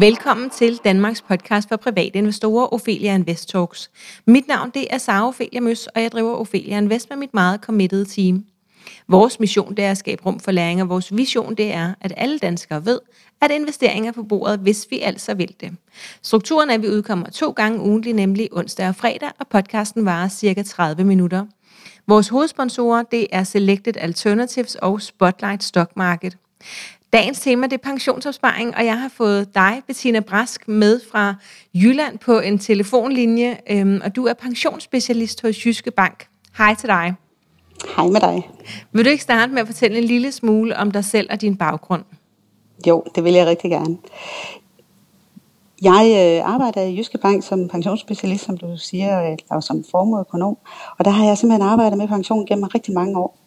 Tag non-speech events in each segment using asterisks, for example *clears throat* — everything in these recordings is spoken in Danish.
Velkommen til Danmarks podcast for private investorer, Ophelia Invest Talks. Mit navn det er Sara Ophelia Møs, og jeg driver Ophelia Invest med mit meget committed team. Vores mission det er at skabe rum for læring, og vores vision det er, at alle danskere ved, at investeringer er på bordet, hvis vi altså vil det. Strukturen er, at vi udkommer to gange ugentlig, nemlig onsdag og fredag, og podcasten varer cirka 30 minutter. Vores hovedsponsorer det er Selected Alternatives og Spotlight Stock Market. Dagens tema det er pensionsopsparing, og jeg har fået dig, Bettina Brask, med fra Jylland på en telefonlinje, øhm, og du er pensionsspecialist hos Jyske Bank. Hej til dig. Hej med dig. Vil du ikke starte med at fortælle en lille smule om dig selv og din baggrund? Jo, det vil jeg rigtig gerne. Jeg øh, arbejder i Jyske Bank som pensionsspecialist, som du siger, eller som formueøkonom. Og der har jeg simpelthen arbejdet med pension gennem rigtig mange år.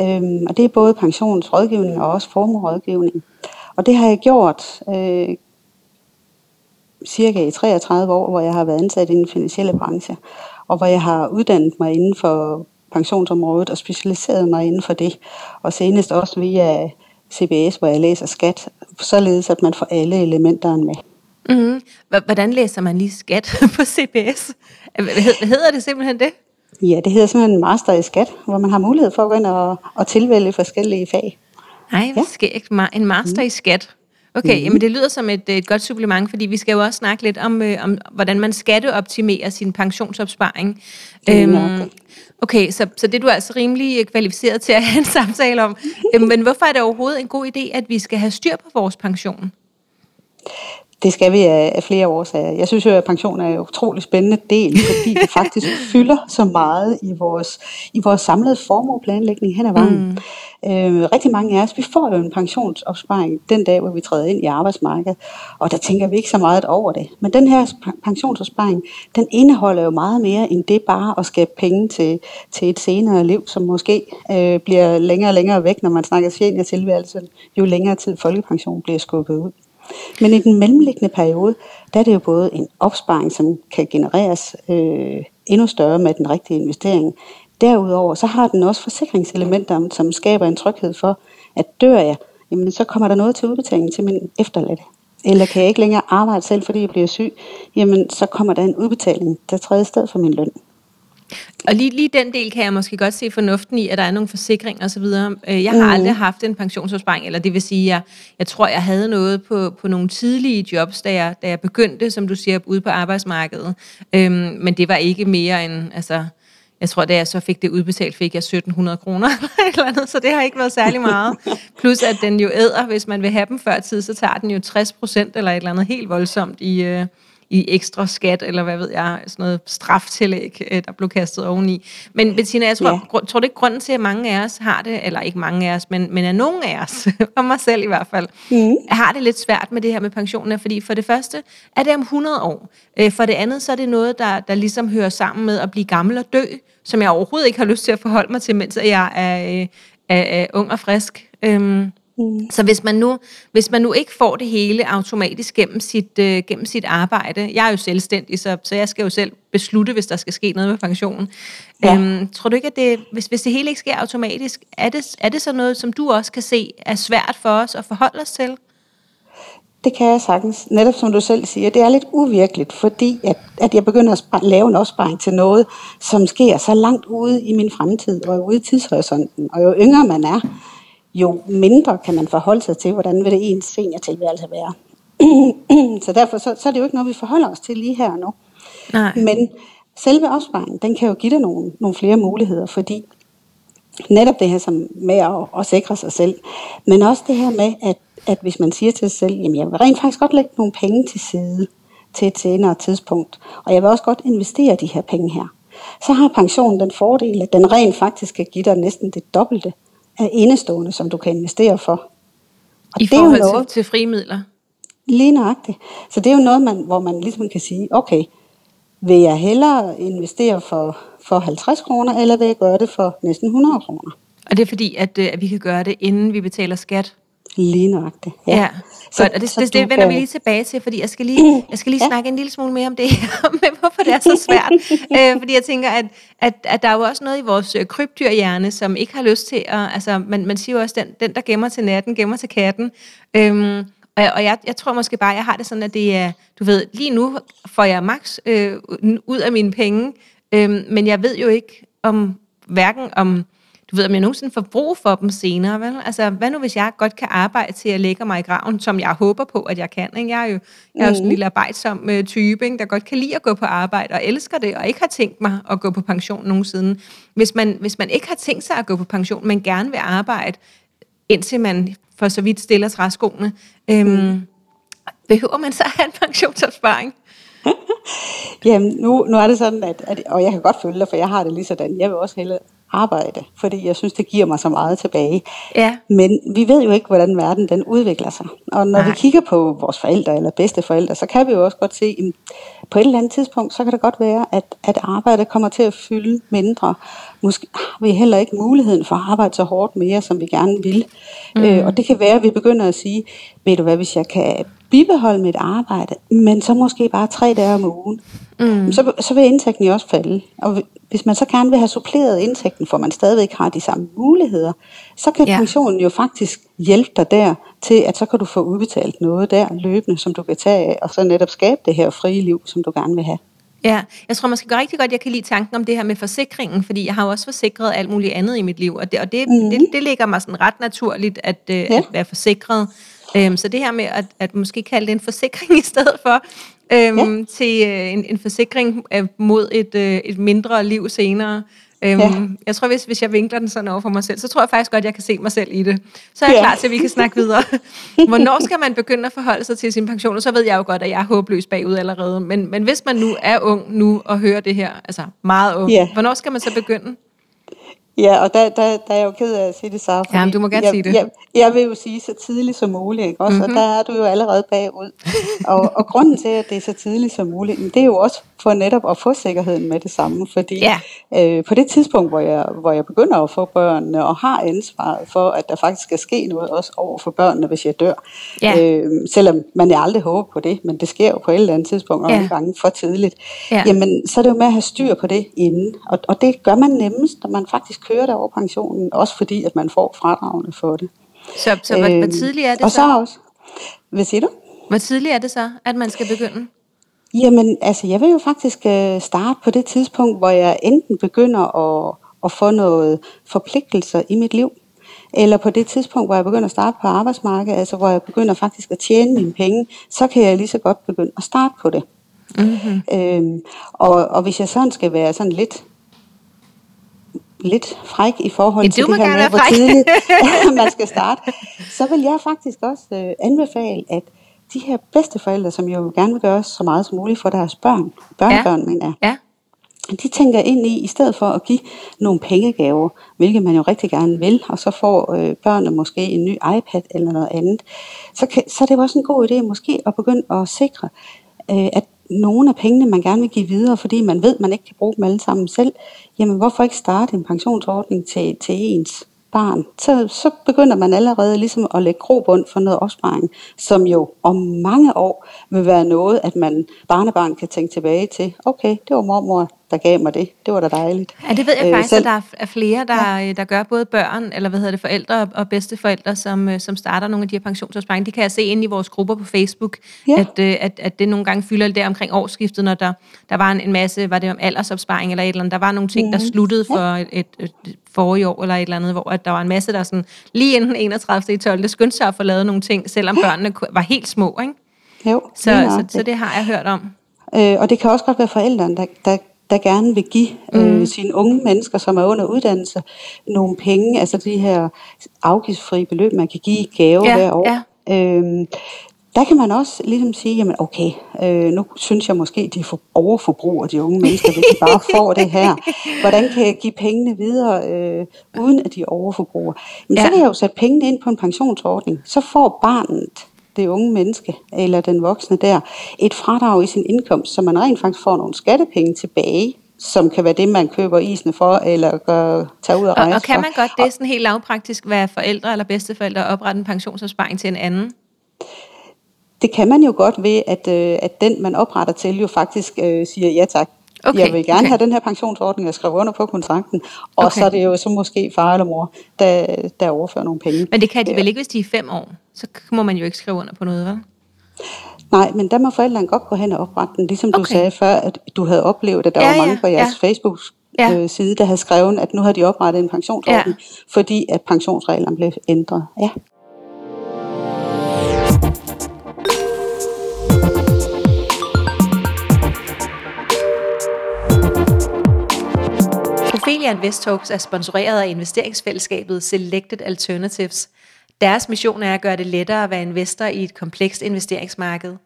Øhm, og det er både pensionsrådgivning og også formuerådgivning. Og det har jeg gjort øh, cirka i 33 år, hvor jeg har været ansat i den finansielle branche, og hvor jeg har uddannet mig inden for pensionsområdet og specialiseret mig inden for det. Og senest også via CBS, hvor jeg læser skat, således at man får alle elementerne med. Mm-hmm. Hvordan læser man lige skat *laughs* på CBS? Hedder det simpelthen det? Ja, det hedder simpelthen en master i skat, hvor man har mulighed for at gå ind og, og tilvælge forskellige fag. Nej, ja. ikke? En master mm. i skat. Okay, mm. jamen det lyder som et, et godt supplement, fordi vi skal jo også snakke lidt om, øh, om hvordan man skatteoptimerer sin pensionsopsparing. Øhm, okay, så, så det er du altså rimelig kvalificeret til at have en *laughs* samtale om. øhm, men hvorfor er det overhovedet en god idé, at vi skal have styr på vores pension? Det skal vi af, af flere årsager. Jeg synes jo, at pension er en utrolig spændende del, fordi det faktisk *laughs* fylder så meget i vores, i vores samlede formueplanlægning hen ad vejen. Mm. Øh, rigtig mange af os, vi får jo en pensionsopsparing den dag, hvor vi træder ind i arbejdsmarkedet, og der tænker vi ikke så meget over det. Men den her pensionsopsparing, den indeholder jo meget mere end det bare at skabe penge til, til et senere liv, som måske øh, bliver længere og længere væk, når man snakker seniortilværelse, jo længere tid folkepension bliver skubbet ud. Men i den mellemliggende periode, der er det jo både en opsparing, som kan genereres øh, endnu større med den rigtige investering. Derudover så har den også forsikringselementer, som skaber en tryghed for, at dør jeg, jamen så kommer der noget til udbetaling til min efterladte. Eller kan jeg ikke længere arbejde selv, fordi jeg bliver syg, jamen så kommer der en udbetaling, der træder sted for min løn. Og lige, lige den del kan jeg måske godt se fornuften i, at der er nogle forsikringer osv. Øh, jeg har mm. aldrig haft en pensionsopsparing, eller det vil sige, at jeg, jeg tror, jeg havde noget på, på nogle tidlige jobs, da jeg, da jeg begyndte, som du siger, ude på arbejdsmarkedet. Øhm, men det var ikke mere end, altså, jeg tror, da jeg så fik det udbetalt, fik jeg 1700 kroner *laughs* eller, eller andet, så det har ikke været særlig meget. Plus at den jo æder, hvis man vil have dem før tid, så tager den jo 60 procent eller et eller andet helt voldsomt i, øh, i ekstra skat, eller hvad ved jeg, sådan noget straftillæg, øh, der blev kastet oveni. Men Bettina, jeg tror, ja. tror det ikke grunden til, at mange af os har det, eller ikke mange af os, men, men at nogen af os, *laughs* og mig selv i hvert fald, mm. har det lidt svært med det her med pensionen, fordi for det første er det om 100 år. Øh, for det andet, så er det noget, der, der ligesom hører sammen med at blive gammel og dø, som jeg overhovedet ikke har lyst til at forholde mig til, mens jeg er, øh, er, er ung og frisk. Øhm, Mm. Så hvis man, nu, hvis man nu ikke får det hele automatisk gennem sit, øh, gennem sit arbejde, jeg er jo selvstændig, så, så jeg skal jo selv beslutte, hvis der skal ske noget med pensionen. Ja. Øhm, tror du ikke, at det, hvis, hvis det hele ikke sker automatisk, er det, er det så noget, som du også kan se er svært for os at forholde os til? Det kan jeg sagtens. Netop som du selv siger, det er lidt uvirkeligt, fordi at, at jeg begynder at lave en opsparing til noget, som sker så langt ude i min fremtid og ude i tidshorisonten. Og jo yngre man er, jo mindre kan man forholde sig til, hvordan vil det ens seniortilværelse være. *clears throat* så derfor så, så er det jo ikke noget, vi forholder os til lige her og nu. Nej. Men selve opsparingen, den kan jo give dig nogle, nogle flere muligheder, fordi netop det her som med at, at sikre sig selv, men også det her med, at, at hvis man siger til sig selv, jamen jeg vil rent faktisk godt lægge nogle penge til side til et senere tidspunkt, og jeg vil også godt investere de her penge her, så har pensionen den fordel, at den rent faktisk kan give dig næsten det dobbelte af indestående, som du kan investere for. Og I det forhold er jo noget, til, til frie midler? Lige nøjagtigt. Så det er jo noget, man, hvor man ligesom kan sige, okay, vil jeg hellere investere for, for 50 kroner, eller vil jeg gøre det for næsten 100 kroner? Og det er fordi, at, øh, at vi kan gøre det, inden vi betaler skat? Lige nøjagtigt. Ja, ja. Så, godt. Og det, så det, det vender kan... vi lige tilbage til, fordi jeg skal lige, *clears throat* jeg skal lige ja. snakke en lille smule mere om det her, *laughs* med hvorfor det er så svært. *laughs* øh, fordi jeg tænker, at, at, at der er jo også noget i vores øh, krybdyrhjerne, som ikke har lyst til at, altså man, man siger jo også, den, den der gemmer til natten, gemmer til katten. Øhm, Og, og jeg, jeg tror måske bare, jeg har det sådan, at det er, du ved, lige nu får jeg max øh, ud af mine penge, øh, men jeg ved jo ikke om, hverken om, du ved, om jeg nogensinde får brug for dem senere, vel? Altså, hvad nu hvis jeg godt kan arbejde til at lægge mig i graven, som jeg håber på, at jeg kan, ikke? Jeg er jo, jeg er jo sådan en mm. lille arbejdsom øh, type, ikke? der godt kan lide at gå på arbejde, og elsker det, og ikke har tænkt mig at gå på pension nogensinde. Hvis man, hvis man ikke har tænkt sig at gå på pension, men gerne vil arbejde, indtil man for så vidt stiller træskoene, øhm, mm. behøver man så at have en pensionsopsparing? *laughs* Jamen, nu, nu er det sådan, at, at, og jeg kan godt følge dig, for jeg har det lige sådan, jeg vil også hellere arbejde, fordi jeg synes, det giver mig så meget tilbage. Ja. Men vi ved jo ikke, hvordan verden den udvikler sig. Og når Nej. vi kigger på vores forældre eller bedsteforældre, så kan vi jo også godt se, at på et eller andet tidspunkt, så kan det godt være, at, at arbejdet kommer til at fylde mindre. Måske har vi heller ikke muligheden for at arbejde så hårdt mere, som vi gerne vil. Mm. Øh, og det kan være, at vi begynder at sige, ved du hvad, hvis jeg kan bibeholde mit arbejde, men så måske bare tre dage om ugen, mm. så, så vil indtægten jo også falde. Og hvis man så gerne vil have suppleret indtægten, for man stadigvæk har de samme muligheder, så kan ja. pensionen jo faktisk hjælpe dig der til, at så kan du få udbetalt noget der løbende, som du kan tage af, og så netop skabe det her frie liv, som du gerne vil have. Ja, jeg tror måske rigtig godt, jeg kan lide tanken om det her med forsikringen, fordi jeg har jo også forsikret alt muligt andet i mit liv, og det, og det, mm. det, det ligger mig sådan ret naturligt at, øh, ja. at være forsikret. Øhm, så det her med at, at måske kalde det en forsikring i stedet for, øhm, ja. til øh, en, en forsikring øh, mod et, øh, et mindre liv senere. Øhm, ja. Jeg tror, hvis, hvis jeg vinkler den sådan over for mig selv, så tror jeg faktisk godt, jeg kan se mig selv i det. Så er jeg ja. klar til, at vi kan snakke videre. *laughs* Hvornår skal man begynde at forholde sig til sin pension? Og så ved jeg jo godt, at jeg er håbløs bagud allerede. Men, men hvis man nu er ung nu og hører det her, altså meget ung, ja. hvornår skal man så begynde? Ja, og der, der, der er jeg jo ked af at sige det, så. Ja, du må gerne jeg, sige det. Jeg, jeg vil jo sige så tidligt som muligt, ikke også? Mm-hmm. Og der er du jo allerede bagud. og, og grunden til, at det er så tidligt som muligt, det er jo også for netop at få sikkerheden med det samme. Fordi ja. øh, på det tidspunkt, hvor jeg, hvor jeg begynder at få børnene, og har ansvaret for, at der faktisk skal ske noget også over for børnene, hvis jeg dør. Ja. Øh, selvom man jeg aldrig håber på det, men det sker jo på et eller andet tidspunkt, og ja. nogle gange for tidligt. Ja. Jamen, så er det jo med at have styr på det inden. Og, og det gør man nemmest, når man faktisk kører det over pensionen, også fordi, at man får fradragene for det. Så, så hvor, øh, hvor tidligt er det og så? så også, hvad siger du? Hvor tidligt er det så, at man skal begynde? Jamen, altså, jeg vil jo faktisk øh, starte på det tidspunkt, hvor jeg enten begynder at, at få noget forpligtelser i mit liv, eller på det tidspunkt, hvor jeg begynder at starte på arbejdsmarkedet, altså hvor jeg begynder faktisk at tjene mine penge, så kan jeg lige så godt begynde at starte på det. Mm-hmm. Øhm, og, og hvis jeg sådan skal være sådan lidt lidt fræk i forhold ja, til det her med, hvor tidligt *laughs* *laughs* man skal starte, så vil jeg faktisk også øh, anbefale, at de her bedsteforældre, som jo gerne vil gøre så meget som muligt for deres børn, børnebørn, ja. mener jeg, ja. de tænker ind i, i stedet for at give nogle pengegaver, hvilket man jo rigtig gerne vil, og så får øh, børnene måske en ny iPad eller noget andet, så, kan, så er det jo også en god idé måske at begynde at sikre, øh, at nogle af pengene, man gerne vil give videre, fordi man ved, man ikke kan bruge dem alle sammen selv, jamen hvorfor ikke starte en pensionsordning til, til ens barn? Så, så begynder man allerede ligesom at lægge grobund for noget opsparing, som jo om mange år vil være noget, at man barnebarn kan tænke tilbage til. Okay, det var mormor, der gav mig det. Det var da dejligt. Ja, det ved jeg øh, faktisk, selv... at der er flere, der, ja. der gør både børn, eller hvad hedder det, forældre og bedsteforældre, som, øh, som starter nogle af de her pensionsopsparinger. De kan jeg se inde i vores grupper på Facebook, ja. at, øh, at, at det nogle gange fylder der omkring årsskiftet, når der, der var en, en masse, var det om aldersopsparing eller et eller andet, der var nogle ting, der mhm. sluttede for ja. et, et, et forrige år eller et eller andet, hvor at der var en masse, der sådan lige inden 31. i 12. skyndte sig at få lavet nogle ting, selvom børnene var helt små, ikke? Jo, så, så, så det har jeg hørt om. Øh, og det kan også godt være forældrene, der, der der gerne vil give øh, mm. sine unge mennesker, som er under uddannelse, nogle penge, altså de her afgiftsfrie beløb, man kan give gave ja, hver år. Ja. Øhm, der kan man også ligesom sige, jamen okay, øh, nu synes jeg måske, de for overforbruger de unge mennesker, hvis de *laughs* bare får det her. Hvordan kan jeg give pengene videre, øh, uden at de overforbruger? Men ja. så kan jeg jo sætte pengene ind på en pensionsordning. Så får barnet det unge menneske, eller den voksne der, et fradrag i sin indkomst, så man rent faktisk får nogle skattepenge tilbage, som kan være det, man køber isen for, eller gør, tager ud og rejse Og, og kan man godt det sådan helt lavpraktisk være forældre eller bedsteforældre og oprette en pensionsopsparing til en anden? Det kan man jo godt ved, at, øh, at den, man opretter til, jo faktisk øh, siger ja tak. Okay, jeg vil gerne okay. have den her pensionsordning, jeg skriver under på kontrakten, og okay. så er det jo så måske far eller mor, der, der overfører nogle penge. Men det kan de vel ikke, hvis de er fem år? så må man jo ikke skrive under på noget, vel? Nej, men der må forældrene godt gå hen og oprette den, ligesom okay. du sagde før, at du havde oplevet, at der ja, var mange ja, på jeres ja. Facebook-side, der havde skrevet, at nu har de oprettet en pensionsordning, ja. fordi at pensionsreglerne blev ændret. Ja. Ophelia Invest Talks er sponsoreret af investeringsfællesskabet Selected Alternatives. Deres mission er at gøre det lettere at være investor i et komplekst investeringsmarked.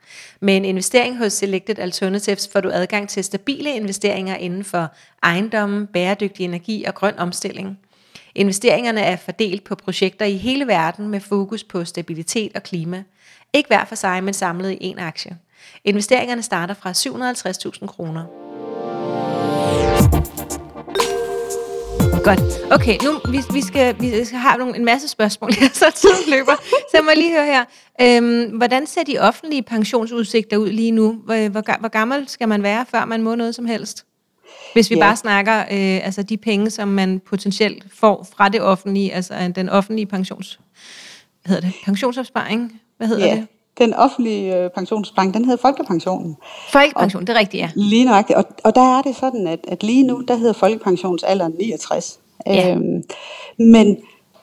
Med en investering hos Selected Alternatives får du adgang til stabile investeringer inden for ejendommen, bæredygtig energi og grøn omstilling. Investeringerne er fordelt på projekter i hele verden med fokus på stabilitet og klima. Ikke hver for sig, men samlet i én aktie. Investeringerne starter fra 750.000 kroner. Godt. Okay, nu vi, vi skal vi skal have nogle, en masse spørgsmål her, *laughs* så tiden løber. Så jeg må lige høre her. Øhm, hvordan ser de offentlige pensionsudsigter ud lige nu? Hvor, hvor, hvor gammel skal man være, før man må noget som helst? Hvis vi ja. bare snakker øh, altså de penge, som man potentielt får fra det offentlige, altså den offentlige pensions, hvad hedder det, pensionsopsparing, hvad hedder ja. det? Den offentlige øh, pensionsbank, den hedder Folkepensionen. Folkepension, og, det er rigtigt, ja. Lige nøjagtigt. Og, og der er det sådan, at, at lige nu, der hedder folkepensionsalderen 69. Ja. Øhm, men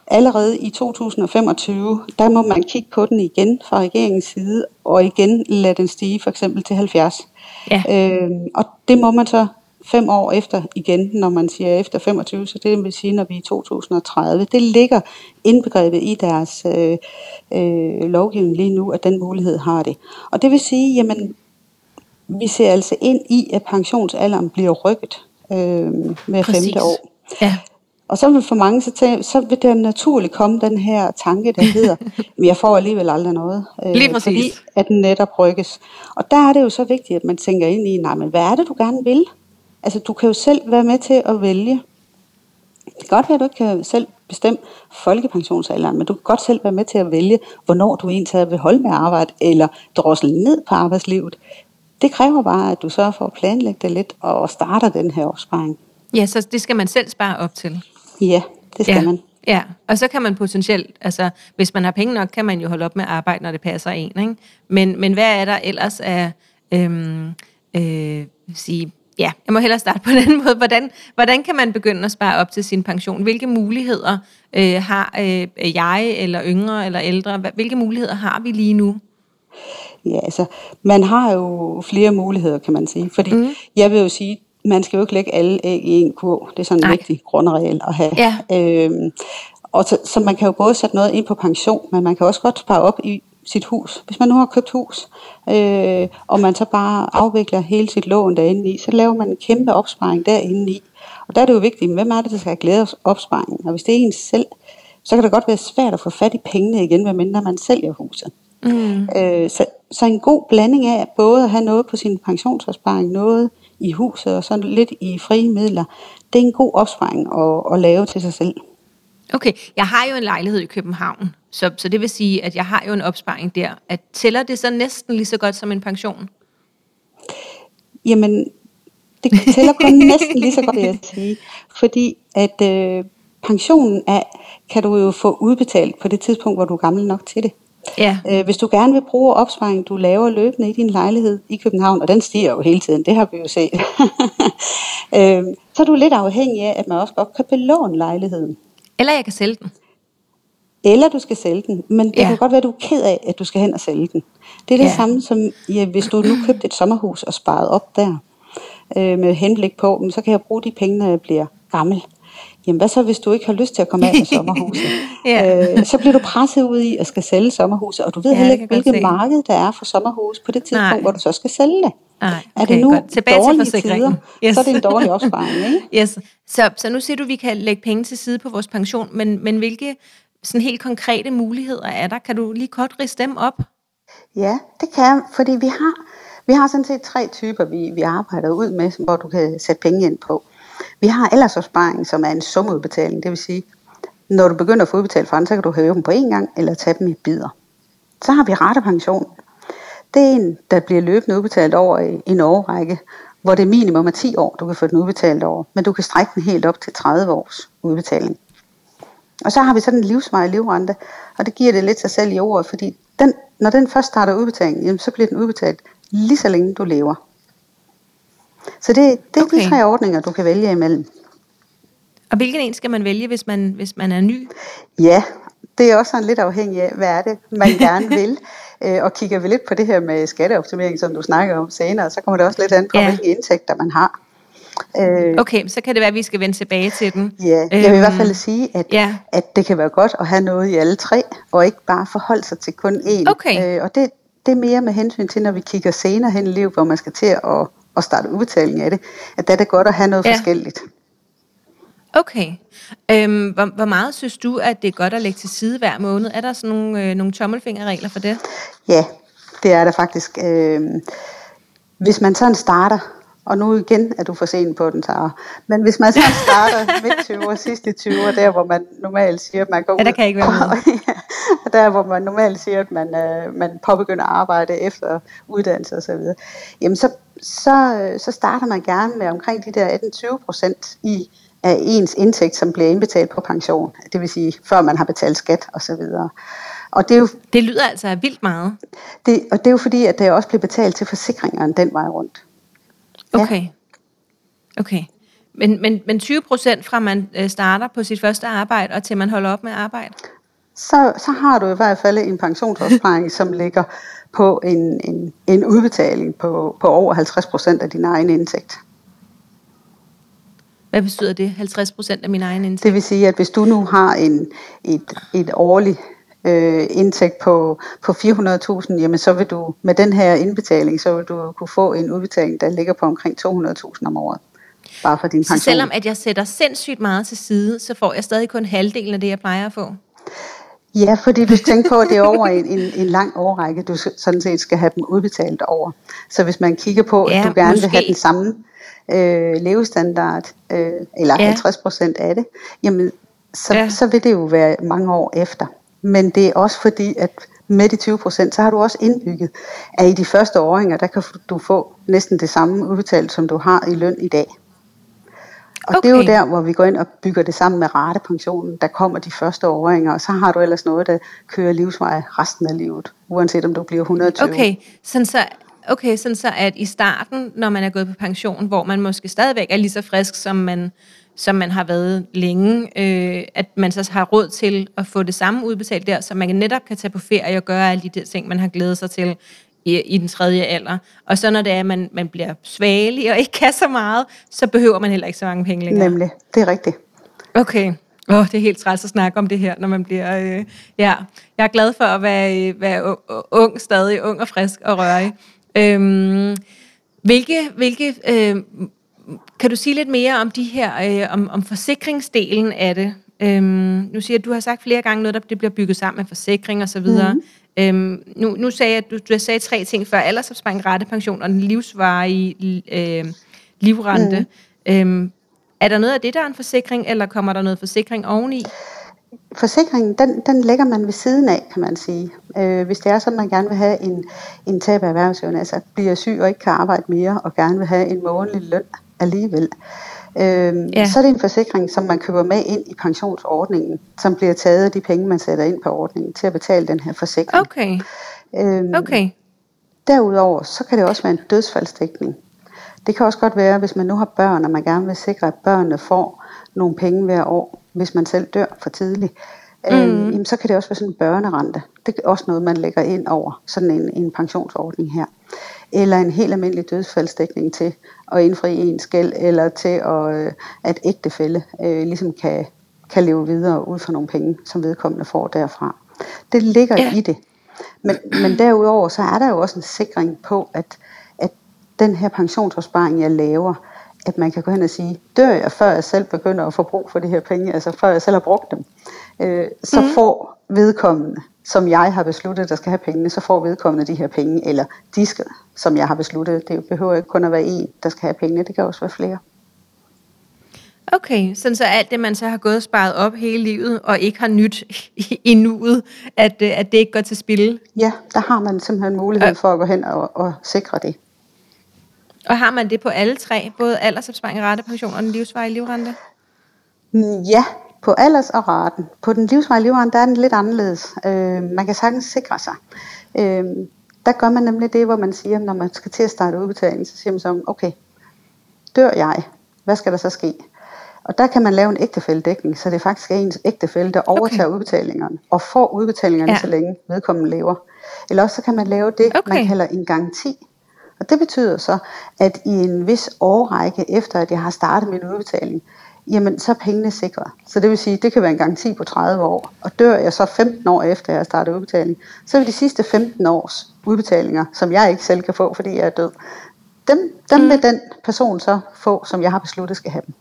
allerede i 2025, der må man kigge på den igen fra regeringens side, og igen lade den stige for eksempel til 70. Ja. Øhm, og det må man så fem år efter igen, når man siger efter 25, så det vil sige, når vi er i 2030. Det ligger indbegrebet i deres øh, øh, lovgivning lige nu, at den mulighed har det. Og det vil sige, jamen, vi ser altså ind i, at pensionsalderen bliver rykket øh, med Præcis. femte år. Ja. Og så vil for mange, så, tæ- så vil der naturligt komme den her tanke, der hedder, *laughs* men jeg får alligevel aldrig noget. Øh, Lige præcis. Fordi at den netop rykkes. Og der er det jo så vigtigt, at man tænker ind i, nej, men hvad er det, du gerne vil? Altså, du kan jo selv være med til at vælge. Det kan godt være, at du ikke kan selv bestemme folkepensionsalderen, men du kan godt selv være med til at vælge, hvornår du egentlig vil holde med arbejde, eller drossel ned på arbejdslivet. Det kræver bare, at du sørger for at planlægge det lidt, og starter den her opsparing. Ja, så det skal man selv spare op til? Ja, det skal ja. man. Ja, og så kan man potentielt, altså hvis man har penge nok, kan man jo holde op med at arbejde, når det passer en. Ikke? Men, men hvad er der ellers af, øhm, øh, sige, ja, jeg må hellere starte på den måde. Hvordan, hvordan kan man begynde at spare op til sin pension? Hvilke muligheder øh, har øh, jeg, eller yngre, eller ældre? Hvilke muligheder har vi lige nu? Ja, altså, man har jo flere muligheder, kan man sige. Fordi mm. jeg vil jo sige, man skal jo ikke lægge alle æg i en kurv. Det er sådan en vigtig grundregel at have. Ja. Øhm, og så, så man kan jo både sætte noget ind på pension, men man kan også godt spare op i sit hus. Hvis man nu har købt hus, øh, og man så bare afvikler hele sit lån derinde i, så laver man en kæmpe opsparing derinde i. Og der er det jo vigtigt, hvem er det, der skal glæde af opsparingen? Og hvis det er ens selv, så kan det godt være svært at få fat i pengene igen, medmindre man sælger huset. Mm. Øh, så, så en god blanding af både at have noget på sin pensionsopsparing, noget i huset og sådan lidt i frie midler, det er en god opsparing at, at lave til sig selv. Okay, jeg har jo en lejlighed i København, så, så det vil sige, at jeg har jo en opsparing der. At tæller det så næsten lige så godt som en pension? Jamen, det tæller kun *laughs* næsten lige så godt, vil jeg sige. Fordi at øh, pensionen er, kan du jo få udbetalt på det tidspunkt, hvor du er gammel nok til det. Ja. Øh, hvis du gerne vil bruge opsparing, du laver løbende i din lejlighed i København, og den stiger jo hele tiden, det har vi jo set, *laughs* øh, så er du lidt afhængig af, at man også godt kan belåne lejligheden. Eller jeg kan sælge den. Eller du skal sælge den, men det ja. kan godt være, at du er ked af, at du skal hen og sælge den. Det er det ja. samme som, ja, hvis du nu købte et sommerhus og sparet op der, øh, med henblik på, så kan jeg bruge de penge, når jeg bliver gammel. Jamen hvad så, hvis du ikke har lyst til at komme af med *laughs* sommerhuset? ja. øh, så bliver du presset ud i at skal sælge sommerhuset, og du ved ja, heller ikke, hvilket marked der er for sommerhus på det tidspunkt, Nej. hvor du så skal sælge det. Nej, okay, er det nu godt. Tilbage til forsikringen. Tider, yes. så er det en dårlig opsparing, ikke? *laughs* Yes. Så, så nu siger du, at vi kan lægge penge til side på vores pension, men, men hvilke sådan helt konkrete muligheder er der? Kan du lige kort riste dem op? Ja, det kan jeg, fordi vi har, vi har sådan set tre typer, vi, vi arbejder ud med, hvor du kan sætte penge ind på. Vi har aldersopsparing, som er en sumudbetaling, det vil sige, når du begynder at få udbetalt fra den, så kan du hæve dem på én gang, eller tage dem i bidder. Så har vi ratepension. Det er en, der bliver løbende udbetalt over en årrække, hvor det minimum er 10 år, du kan få den udbetalt over, men du kan strække den helt op til 30 års udbetaling. Og så har vi sådan en livsvarig livrente, og det giver det lidt sig selv i ordet, fordi den, når den først starter udbetalingen, jamen, så bliver den udbetalt lige så længe du lever. Så det, det er okay. de tre ordninger, du kan vælge imellem. Og hvilken en skal man vælge, hvis man, hvis man er ny? Ja, det er også sådan lidt afhængigt af, hvad er det, man *laughs* gerne vil. Øh, og kigger vi lidt på det her med skatteoptimering, som du snakker om senere, så kommer det også lidt an på, ja. hvilke indtægter man har. Øh, okay, så kan det være, at vi skal vende tilbage til den. Ja, jeg vil øhm, i hvert fald sige, at, ja. at det kan være godt at have noget i alle tre, og ikke bare forholde sig til kun én. Okay. Øh, og det, det er mere med hensyn til, når vi kigger senere hen i livet, hvor man skal til at, at starte udbetaling af det, at der er det godt at have noget ja. forskelligt. Okay. Øhm, hvor, hvor meget synes du, at det er godt at lægge til side hver måned? Er der sådan nogle, øh, nogle tommelfingerregler for det? Ja, det er der faktisk. Øh, hvis man sådan starter, og nu igen er du for sent på den, Tara. Men hvis man så starter *laughs* midt 20 sidst i 20 der hvor man normalt siger, at man går ud... Ja, der kan ikke være med. *laughs* ja, der hvor man normalt siger, at man, øh, man påbegynder at arbejde efter uddannelse og så videre. Jamen så, så, så starter man gerne med omkring de der 18-20 procent i af ens indtægt, som bliver indbetalt på pension. Det vil sige, før man har betalt skat og så videre. Og det, er jo, det lyder altså vildt meget. Det, og det er jo fordi, at det også bliver betalt til forsikringerne den vej rundt. Okay. Okay. Men, men, men 20 procent fra man øh, starter på sit første arbejde, og til man holder op med arbejde? Så, så har du i hvert fald en pensionsopsparing, *laughs* som ligger på en, en, en udbetaling på, på over 50 procent af din egen indtægt. Hvad betyder det? 50 procent af min egen indtægt? Det vil sige, at hvis du nu har en, et, et årligt øh, indtægt på, på 400.000, jamen så vil du med den her indbetaling, så vil du kunne få en udbetaling, der ligger på omkring 200.000 om året. Bare for din pension. Så selvom at jeg sætter sindssygt meget til side, så får jeg stadig kun halvdelen af det, jeg plejer at få? Ja, fordi du tænker på, at det er over en, en, en lang årrække, du sådan set skal have dem udbetalt over. Så hvis man kigger på, at ja, du gerne måske. vil have den samme øh, levestandard, øh, eller ja. 50 procent af det, jamen så, ja. så vil det jo være mange år efter. Men det er også fordi, at med de 20 procent, så har du også indbygget, at i de første åringer, der kan du få næsten det samme udbetalt, som du har i løn i dag. Og okay. det er jo der, hvor vi går ind og bygger det sammen med ratepensionen. Der kommer de første åringer, og så har du ellers noget, der kører livsvej resten af livet, uanset om du bliver 120. Okay, sådan så, okay, sådan så at i starten, når man er gået på pension, hvor man måske stadigvæk er lige så frisk, som man som man har været længe, øh, at man så har råd til at få det samme udbetalt der, så man netop kan tage på ferie og gøre alle de der ting, man har glædet sig til i, i den tredje alder. Og så når det er, at man, man bliver svagelig og ikke kan så meget, så behøver man heller ikke så mange penge længere. Nemlig, det er rigtigt. Okay. Åh, oh, det er helt træls at snakke om det her, når man bliver... Øh, ja, jeg er glad for at være, være ung, stadig ung og frisk og rørig. Øhm, hvilke hvilke øh, kan du sige lidt mere om de her, øh, om, om forsikringsdelen af det? Øhm, nu siger at du har sagt flere gange noget, der det bliver bygget sammen med forsikring og så videre. Mm. Øhm, nu, nu sagde jeg, at du, du sagde tre ting før, aldersopsparing, rettepension og den livsvarige øh, livrente. Mm. Øhm, er der noget af det, der er en forsikring, eller kommer der noget forsikring oveni? Forsikringen, den, den lægger man ved siden af, kan man sige. Øh, hvis det er sådan, at man gerne vil have en, en tab af erhvervsevne, altså bliver syg og ikke kan arbejde mere, og gerne vil have en månedlig løn, alligevel. Øhm, ja. Så er det en forsikring, som man køber med ind i pensionsordningen, som bliver taget af de penge, man sætter ind på ordningen til at betale den her forsikring. Okay. Øhm, okay. Derudover, så kan det også være en dødsfaldsdækning. Det kan også godt være, hvis man nu har børn, og man gerne vil sikre, at børnene får nogle penge hver år, hvis man selv dør for tidligt. Mm. Øhm, jamen, så kan det også være sådan en børnerente. Det er også noget, man lægger ind over sådan en, en pensionsordning her eller en helt almindelig dødsfaldsdækning til at indfri en skæld, eller til at, øh, at ægtefælde øh, ligesom kan, kan leve videre ud fra nogle penge, som vedkommende får derfra. Det ligger ja. i det. Men, men derudover, så er der jo også en sikring på, at, at den her pensionsopsparing, jeg laver, at man kan gå hen og sige, dør jeg, før jeg selv begynder at få brug for de her penge, altså før jeg selv har brugt dem, øh, så mm. får vedkommende som jeg har besluttet, der skal have pengene, så får vedkommende de her penge, eller de skal, som jeg har besluttet. Det behøver ikke kun at være en, der skal have pengene, det kan også være flere. Okay, sådan så alt det, man så har gået og sparet op hele livet, og ikke har nyt i nuet, at, øh, at det ikke går til spil? Ja, der har man simpelthen mulighed for at gå hen og, og sikre det. Og har man det på alle tre, både aldersopsparing, rettepension og den livsvarige livrente? Ja, På alders og raten. På den livsvarige livrente, der er den lidt anderledes. Øh, man kan sagtens sikre sig. Øh, der gør man nemlig det, hvor man siger, når man skal til at starte udbetalingen, så siger man så, okay, dør jeg, hvad skal der så ske? Og der kan man lave en ægtefælledækning, så det er faktisk ens ægtefælde, der overtager okay. udbetalingerne, og får udbetalingerne, ja. så længe vedkommende lever. Eller også så kan man lave det, okay. man kalder en garanti. Og det betyder så, at i en vis årrække efter, at jeg har startet min udbetaling, jamen så er pengene sikret. Så det vil sige, det kan være en garanti på 30 år. Og dør jeg så 15 år efter, jeg har startet udbetaling, så vil de sidste 15 års udbetalinger, som jeg ikke selv kan få, fordi jeg er død, dem, dem mm. vil den person så få, som jeg har besluttet skal have dem.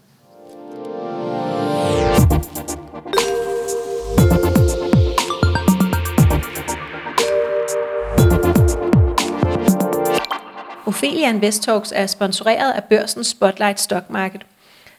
Ophelia Invest Talks er sponsoreret af børsen Spotlight Stock Market.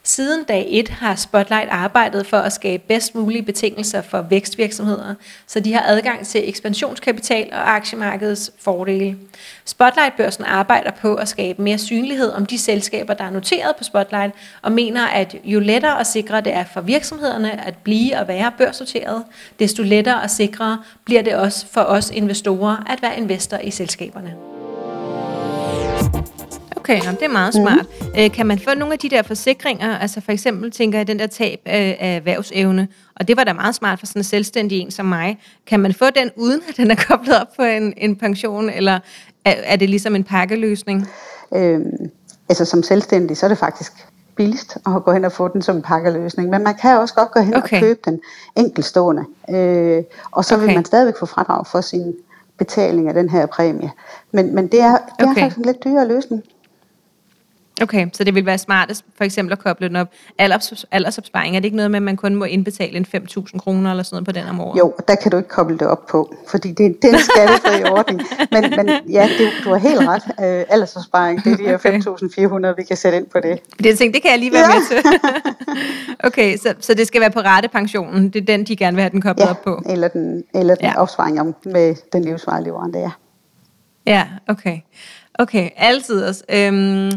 Siden dag 1 har Spotlight arbejdet for at skabe bedst mulige betingelser for vækstvirksomheder, så de har adgang til ekspansionskapital og aktiemarkedets fordele. Spotlight-børsen arbejder på at skabe mere synlighed om de selskaber, der er noteret på Spotlight, og mener, at jo lettere og sikre det er for virksomhederne at blive og være børsnoteret, desto lettere og sikrere bliver det også for os investorer at være investor i selskaberne. Okay, jamen, det er meget smart. Mm. Øh, kan man få nogle af de der forsikringer, altså for eksempel tænker jeg den der tab af, af erhvervsevne, og det var da meget smart for sådan en selvstændig en som mig. Kan man få den uden at den er koblet op på en, en pension, eller er, er det ligesom en pakkeløsning? Øhm, altså som selvstændig, så er det faktisk billigst at gå hen og få den som en pakkeløsning. Men man kan også godt gå hen okay. og købe den enkeltstående. Øh, og så okay. vil man stadigvæk få fradrag for sin betaling af den her præmie. Men, men det er, det er okay. faktisk en lidt dyrere løsning. Okay, så det vil være smartest for eksempel at koble den op. Alders, aldersopsparing, er det ikke noget med, at man kun må indbetale en 5.000 kroner eller sådan noget på den om året? Jo, der kan du ikke koble det op på, fordi det, det er en skattefri *laughs* ordning. Men, men ja, det, du har helt ret. Øh, aldersopsparing, det er de her okay. 5.400, vi kan sætte ind på det. Det, tænkte, det kan jeg lige være ja. med til. *laughs* okay, så, så det skal være på rette pensionen. Det er den, de gerne vil have den koblet ja, op på? eller den, eller den ja. opsparing med den livsvarige leverande, ja. Ja, okay. Okay, altid også. Øhm,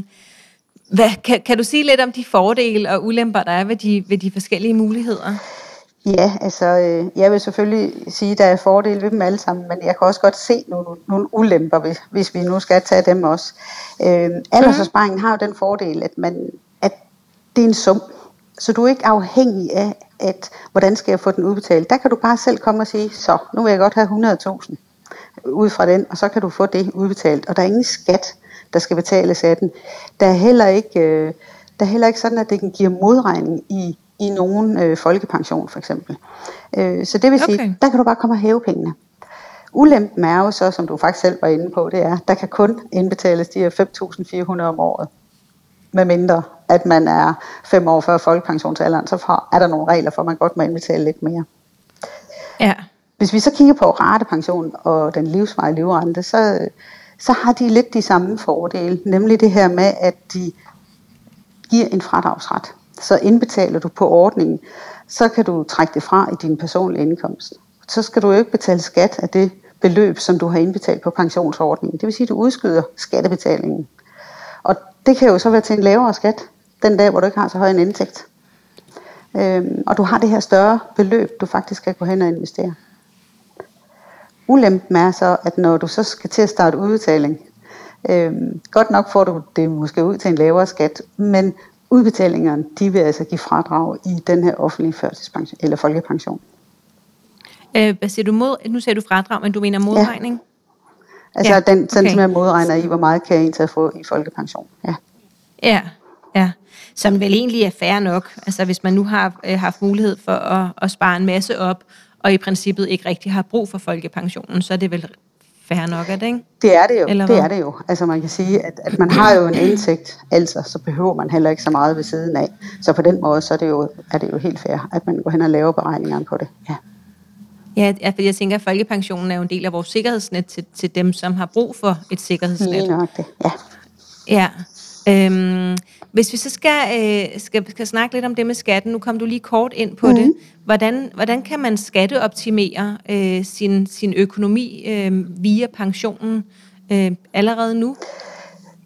hvad, kan, kan du sige lidt om de fordele og ulemper, der er ved de, ved de forskellige muligheder? Ja, altså øh, jeg vil selvfølgelig sige, at der er fordele ved dem alle sammen, men jeg kan også godt se nogle, nogle ulemper, hvis, hvis vi nu skal tage dem også. Øh, aldersopsparingen har jo den fordel, at, man, at det er en sum, så du er ikke afhængig af, at hvordan skal jeg få den udbetalt. Der kan du bare selv komme og sige, så nu vil jeg godt have 100.000 ud fra den, og så kan du få det udbetalt. Og der er ingen skat der skal betales af den. Der er heller ikke, øh, der er heller ikke sådan, at det kan give modregning i, i nogen øh, folkepension for eksempel. Øh, så det vil sige, okay. der kan du bare komme og hæve pengene. Ulempen er jo så, som du faktisk selv var inde på, det er, der kan kun indbetales de her 5.400 om året. Med mindre, at man er fem år før folkepensionsalderen, så er der nogle regler for, at man godt må indbetale lidt mere. Ja. Hvis vi så kigger på ratepension og den livsvarige livrente, så, så har de lidt de samme fordele, nemlig det her med, at de giver en fradragsret. Så indbetaler du på ordningen, så kan du trække det fra i din personlige indkomst. Så skal du jo ikke betale skat af det beløb, som du har indbetalt på pensionsordningen. Det vil sige, at du udskyder skattebetalingen. Og det kan jo så være til en lavere skat, den dag, hvor du ikke har så høj en indtægt. Øhm, og du har det her større beløb, du faktisk skal gå hen og investere. Ulempen er så, at når du så skal til at starte udbetaling, øh, godt nok får du det måske ud til en lavere skat, men udbetalingerne, de vil altså give fradrag i den her offentlige førtidspension eller folkepension. Øh, hvad siger du mod? Nu siger du fradrag, men du mener modregning? Ja. Altså ja, den, sådan okay. som jeg modregner i, hvor meget kan jeg egentlig få i folkepension. Ja. Ja, ja. Som vel egentlig er fair nok. Altså hvis man nu har øh, haft mulighed for at, at spare en masse op, og i princippet ikke rigtig har brug for folkepensionen, så er det vel fair nok, er det ikke? Det er det jo, Eller det er det jo. Altså man kan sige, at, at man har jo en indtægt, altså så behøver man heller ikke så meget ved siden af. Så på den måde, så er det jo, er det jo helt fair, at man går hen og laver beregningerne på det. Ja. Ja, fordi jeg tænker, at folkepensionen er jo en del af vores sikkerhedsnet til, til dem, som har brug for et sikkerhedsnet. Lige nok det, ja. Ja. Øhm, hvis vi så skal, øh, skal, skal snakke lidt om det med skatten, nu kom du lige kort ind på mm. det. Hvordan, hvordan kan man skatteoptimere øh, sin, sin økonomi øh, via pensionen øh, allerede nu?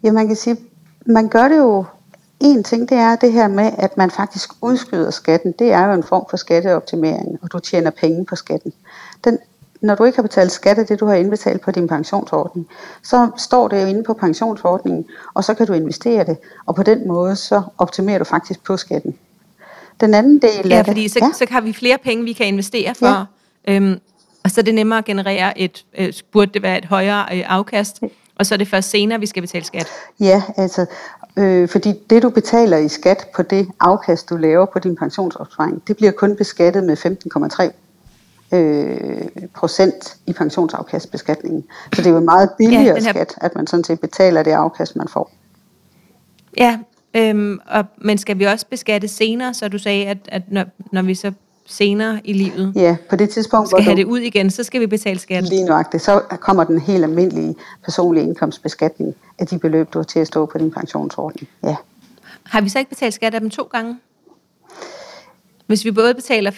Ja, man kan sige, man gør det jo en ting, det er det her med, at man faktisk udskyder skatten. Det er jo en form for skatteoptimering, og du tjener penge på skatten. Den, når du ikke har betalt skat af det, du har indbetalt på din pensionsordning, så står det jo inde på pensionsordningen, og så kan du investere det, og på den måde, så optimerer du faktisk på skatten. Den anden del ja, af fordi det, så, ja. så har vi flere penge, vi kan investere for, ja. øhm, og så er det nemmere at generere et, øh, burde det være et højere øh, afkast, og så er det først senere, vi skal betale skat. Ja, altså, øh, fordi det du betaler i skat på det afkast, du laver på din pensionsopsparing, det bliver kun beskattet med 15,3 øh, procent i pensionsafkastbeskatningen. Så det er jo en meget billigere ja, her... skat, at man sådan set betaler det afkast, man får. Ja, øhm, og, men skal vi også beskatte senere, så du sagde, at, at når, når vi så senere i livet ja, på det tidspunkt, skal hvor have du, det ud igen, så skal vi betale skat. Lige nøjagtigt. Så kommer den helt almindelige personlige indkomstbeskatning af de beløb, du har til at stå på din pensionsordning. Ja. Har vi så ikke betalt skat af dem to gange? Hvis vi både betaler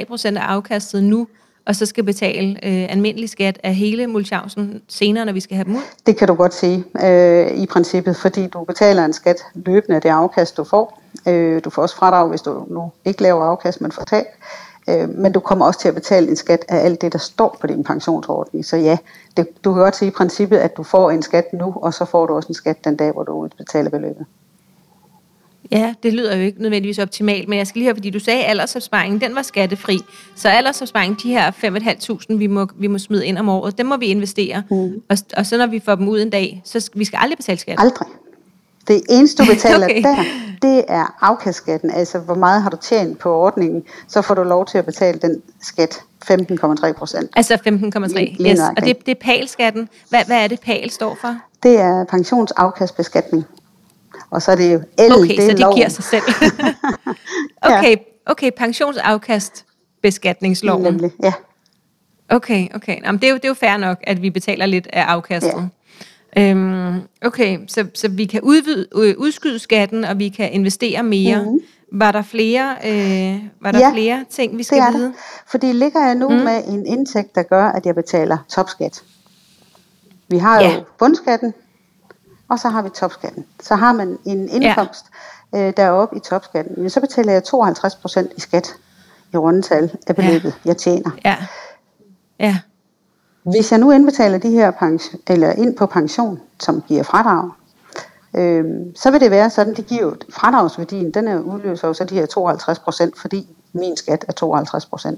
15,3 procent af afkastet nu, og så skal betale øh, almindelig skat af hele mulchausen senere, når vi skal have dem ud? Det kan du godt sige øh, i princippet, fordi du betaler en skat løbende af det afkast, du får. Øh, du får også fradrag, hvis du nu ikke laver afkast, men får tab. Øh, men du kommer også til at betale en skat af alt det, der står på din pensionsordning. Så ja, det, du kan godt sige i princippet, at du får en skat nu, og så får du også en skat den dag, hvor du betaler beløbet. Ja, det lyder jo ikke nødvendigvis optimalt, men jeg skal lige høre, fordi du sagde, at aldersopsparingen, den var skattefri. Så aldersopsparingen, de her 5.500, vi må, vi må smide ind om året, dem må vi investere. Mm. Og, og så når vi får dem ud en dag, så skal, vi skal aldrig betale skat. Aldrig. Det eneste, du betaler *laughs* okay. der, det er afkastskatten. Altså, hvor meget har du tjent på ordningen, så får du lov til at betale den skat. 15,3 procent. Altså 15,3, yes. Og det, det er PAL-skatten. Hvad, hvad er det, PAL står for? Det er pensionsafkastbeskatning. Og så er det jo L, okay, det så det loven. giver sig selv. *laughs* okay, okay, pensionsafkast beskatningsloven. Nemlig, ja. Okay, okay. Jamen, det, er jo, det er jo fair nok, at vi betaler lidt af afkastet. Ja. Øhm, okay, så, så vi kan udvide, øh, udskyde skatten, og vi kan investere mere. Mm-hmm. Var der flere, øh, var der ja, flere ting, vi skal det er vide? Det. Fordi ligger jeg nu mm. med en indtægt, der gør, at jeg betaler topskat. Vi har ja. jo bundskatten, og så har vi topskatten. Så har man en indkomst, ja. øh, der er oppe i topskatten, så betaler jeg 52% i skat i rundetal af beløbet, ja. jeg tjener. Ja. Ja. Hvis jeg nu indbetaler de her pension, eller ind på pension, som giver fradrag, øh, så vil det være sådan, det giver fradragsværdien, den er udløser jo så de her 52%, fordi min skat er 52%.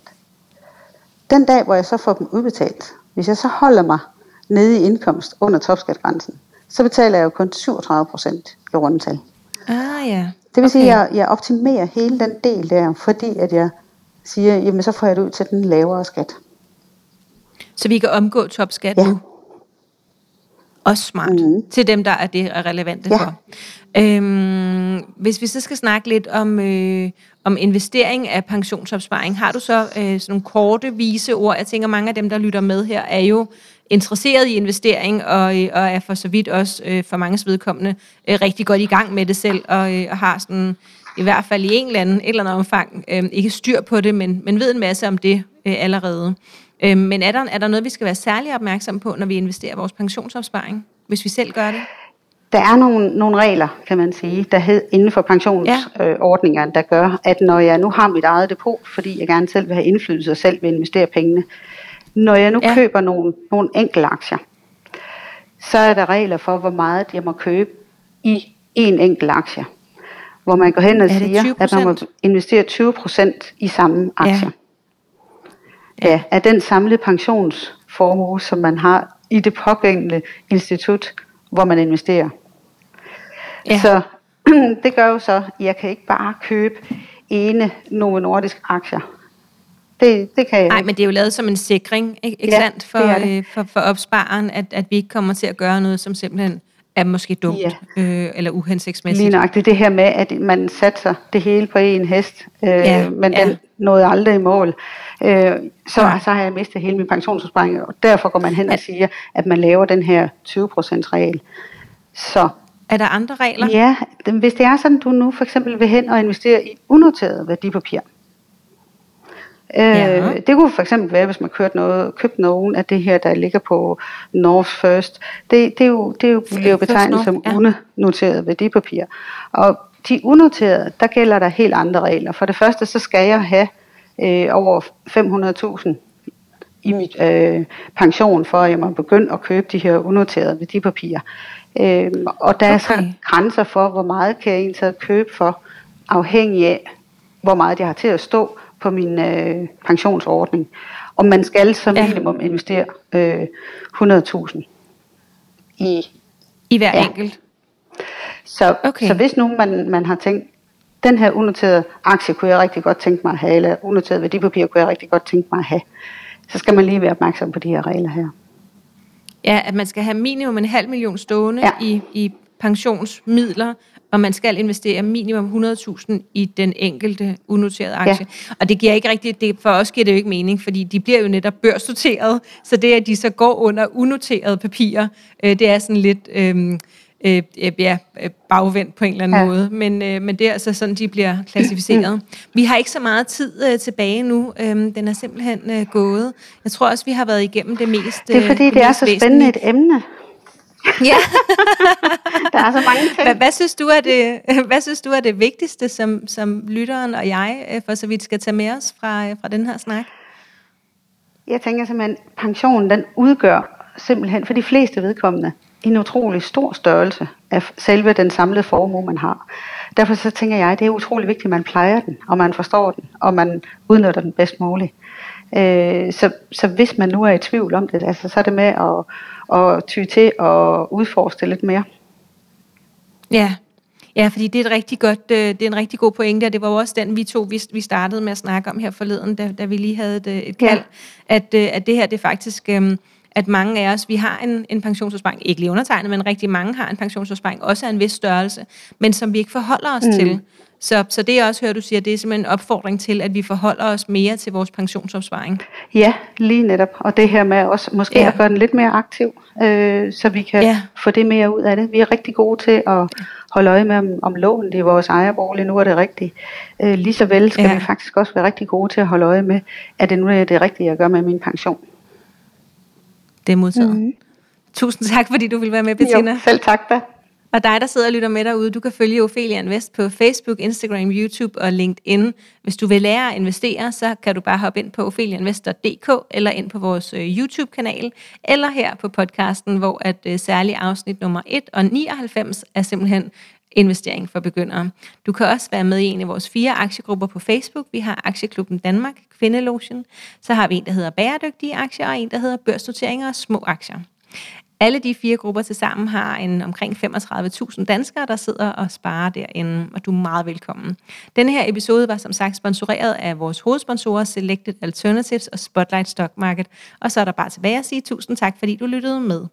Den dag, hvor jeg så får dem udbetalt, hvis jeg så holder mig nede i indkomst under topskatgrænsen, så betaler jeg jo kun 37 procent i rundetal. Ah ja. Det vil okay. sige, at jeg, jeg optimerer hele den del der, fordi at jeg siger, jamen så får jeg det ud til den lavere skat. Så vi kan omgå topskat ja. nu? Også smart. Mm. Til dem, der er det er relevante ja. for. Øhm, hvis vi så skal snakke lidt om, øh, om investering af pensionsopsparing, har du så øh, sådan nogle korte, vise ord? Jeg tænker, mange af dem, der lytter med her, er jo interesseret i investering, og, øh, og er for så vidt også øh, for mange vedkommende øh, rigtig godt i gang med det selv, og, øh, og har sådan i hvert fald i en eller anden, et eller andet omfang øh, ikke styr på det, men, men ved en masse om det øh, allerede. Øh, men er der, er der noget, vi skal være særlig opmærksom på, når vi investerer vores pensionsopsparing, hvis vi selv gør det? Der er nogle, nogle regler, kan man sige, der hed inden for pensionsordningerne, ja. der gør, at når jeg nu har mit eget depot, fordi jeg gerne selv vil have indflydelse og selv vil investere pengene, når jeg nu ja. køber nogle, nogle enkelte aktier, så er der regler for, hvor meget jeg må købe i en enkelt aktie. Hvor man går hen og siger, at man må investere 20% i samme aktie. Ja. ja, af den samlede pensionsformue, som man har i det pågældende institut, hvor man investerer. Ja. Så *clears throat* det gør jo så, at jeg kan ikke bare købe ene nogle nordiske aktier. Det, det kan jeg Nej, men det er jo lavet som en sikring, ikke, ikke ja, sandt, for, det det. Øh, for, for opspareren, at, at vi ikke kommer til at gøre noget, som simpelthen er måske dumt ja. øh, eller uhensigtsmæssigt. Lige nok, det er her med, at man satser det hele på en hest, øh, ja, men ja. den nåede aldrig i mål. Øh, så, ja. så har jeg mistet hele min pensionsopsparing, og derfor går man hen og siger, at man laver den her 20% regel. Så er der andre regler? Ja, hvis det er sådan, du nu for eksempel vil hen og investere i unoteret værdipapir, Ja. Øh, det kunne for eksempel være, hvis man kørte noget, købte nogen af det her, der ligger på North First. Det, det, er jo, det er jo, bliver jo betegnet som ja. unoteret værdipapir. Og de unoterede, der gælder der helt andre regler. For det første, så skal jeg have øh, over 500.000 i mit øh, pension, for at jeg må begynde at købe de her unoterede værdipapirer. Øh, og der okay. er så grænser for, hvor meget kan jeg egentlig købe for, afhængig af, hvor meget jeg har til at stå på min øh, pensionsordning. Og man skal som ja. minimum investere øh, 100.000 i, I hver ja. enkelt? Så, okay. så hvis nu man, man har tænkt, den her unoterede aktie kunne jeg rigtig godt tænke mig at have, eller unoterede værdipapir kunne jeg rigtig godt tænke mig at have, så skal man lige være opmærksom på de her regler her. Ja, at man skal have minimum en halv million stående ja. i, i pensionsmidler, og man skal investere minimum 100.000 i den enkelte unoterede aktie. Ja. Og det giver ikke rigtigt, det, for os giver det jo ikke mening, fordi de bliver jo netop børsnoteret, så det, at de så går under unoterede papirer, øh, det er sådan lidt... Øh, øh, ja, bagvendt på en eller anden ja. måde. Men, øh, men det er altså sådan, de bliver klassificeret. Vi har ikke så meget tid øh, tilbage nu. Øhm, den er simpelthen øh, gået. Jeg tror også, vi har været igennem det mest Det er fordi, det, det er så spændende et emne. Ja. *laughs* der er så mange ting. Hvad, hvad, synes du er det, *laughs* hvad synes du er det vigtigste, som, som lytteren og jeg øh, for så vidt skal tage med os fra, øh, fra den her snak? Jeg tænker simpelthen, at pensionen den udgør simpelthen for de fleste vedkommende en utrolig stor størrelse af selve den samlede formue, man har. Derfor så tænker jeg, at det er utrolig vigtigt, at man plejer den, og man forstår den, og man udnytter den bedst muligt. Øh, så, så hvis man nu er i tvivl om det, altså, så er det med at, at ty til at udforske lidt mere. Ja, Ja, fordi det er, et rigtig godt, øh, det er en rigtig god pointe, og det var jo også den, vi to vi, vi startede med at snakke om her forleden, da, da vi lige havde et, et kald, ja. at, øh, at det her det faktisk øhm, at mange af os, vi har en, en pensionsopsparing, ikke lige undertegnet, men rigtig mange har en pensionsopsparing, også af en vis størrelse, men som vi ikke forholder os mm. til. Så, så det jeg også hører, du siger, det er simpelthen en opfordring til, at vi forholder os mere til vores pensionsopsparing. Ja, lige netop. Og det her med også måske ja. at gøre den lidt mere aktiv, øh, så vi kan ja. få det mere ud af det. Vi er rigtig gode til at holde øje med, om, om lån det er vores ejerbolig, nu er det rigtigt. Øh, lige så vel skal ja. vi faktisk også være rigtig gode til at holde øje med, at det nu er det rigtige, jeg gør med min pension. Det er modtaget. Mm. Tusind tak, fordi du vil være med, Bettina. Jo, selv tak da. Og dig, der sidder og lytter med derude, du kan følge Ophelia Invest på Facebook, Instagram, YouTube og LinkedIn. Hvis du vil lære at investere, så kan du bare hoppe ind på opheliainvestor.dk eller ind på vores øh, YouTube-kanal, eller her på podcasten, hvor at øh, særligt afsnit nummer 1 og 99 er simpelthen investering for begyndere. Du kan også være med i en af vores fire aktiegrupper på Facebook. Vi har Aktieklubben Danmark, Kvindelotion. Så har vi en, der hedder Bæredygtige Aktier, og en, der hedder Børsnoteringer og Små Aktier. Alle de fire grupper til sammen har en omkring 35.000 danskere, der sidder og sparer derinde, og du er meget velkommen. Denne her episode var som sagt sponsoreret af vores hovedsponsorer Selected Alternatives og Spotlight Stock Market, og så er der bare tilbage at sige tusind tak, fordi du lyttede med.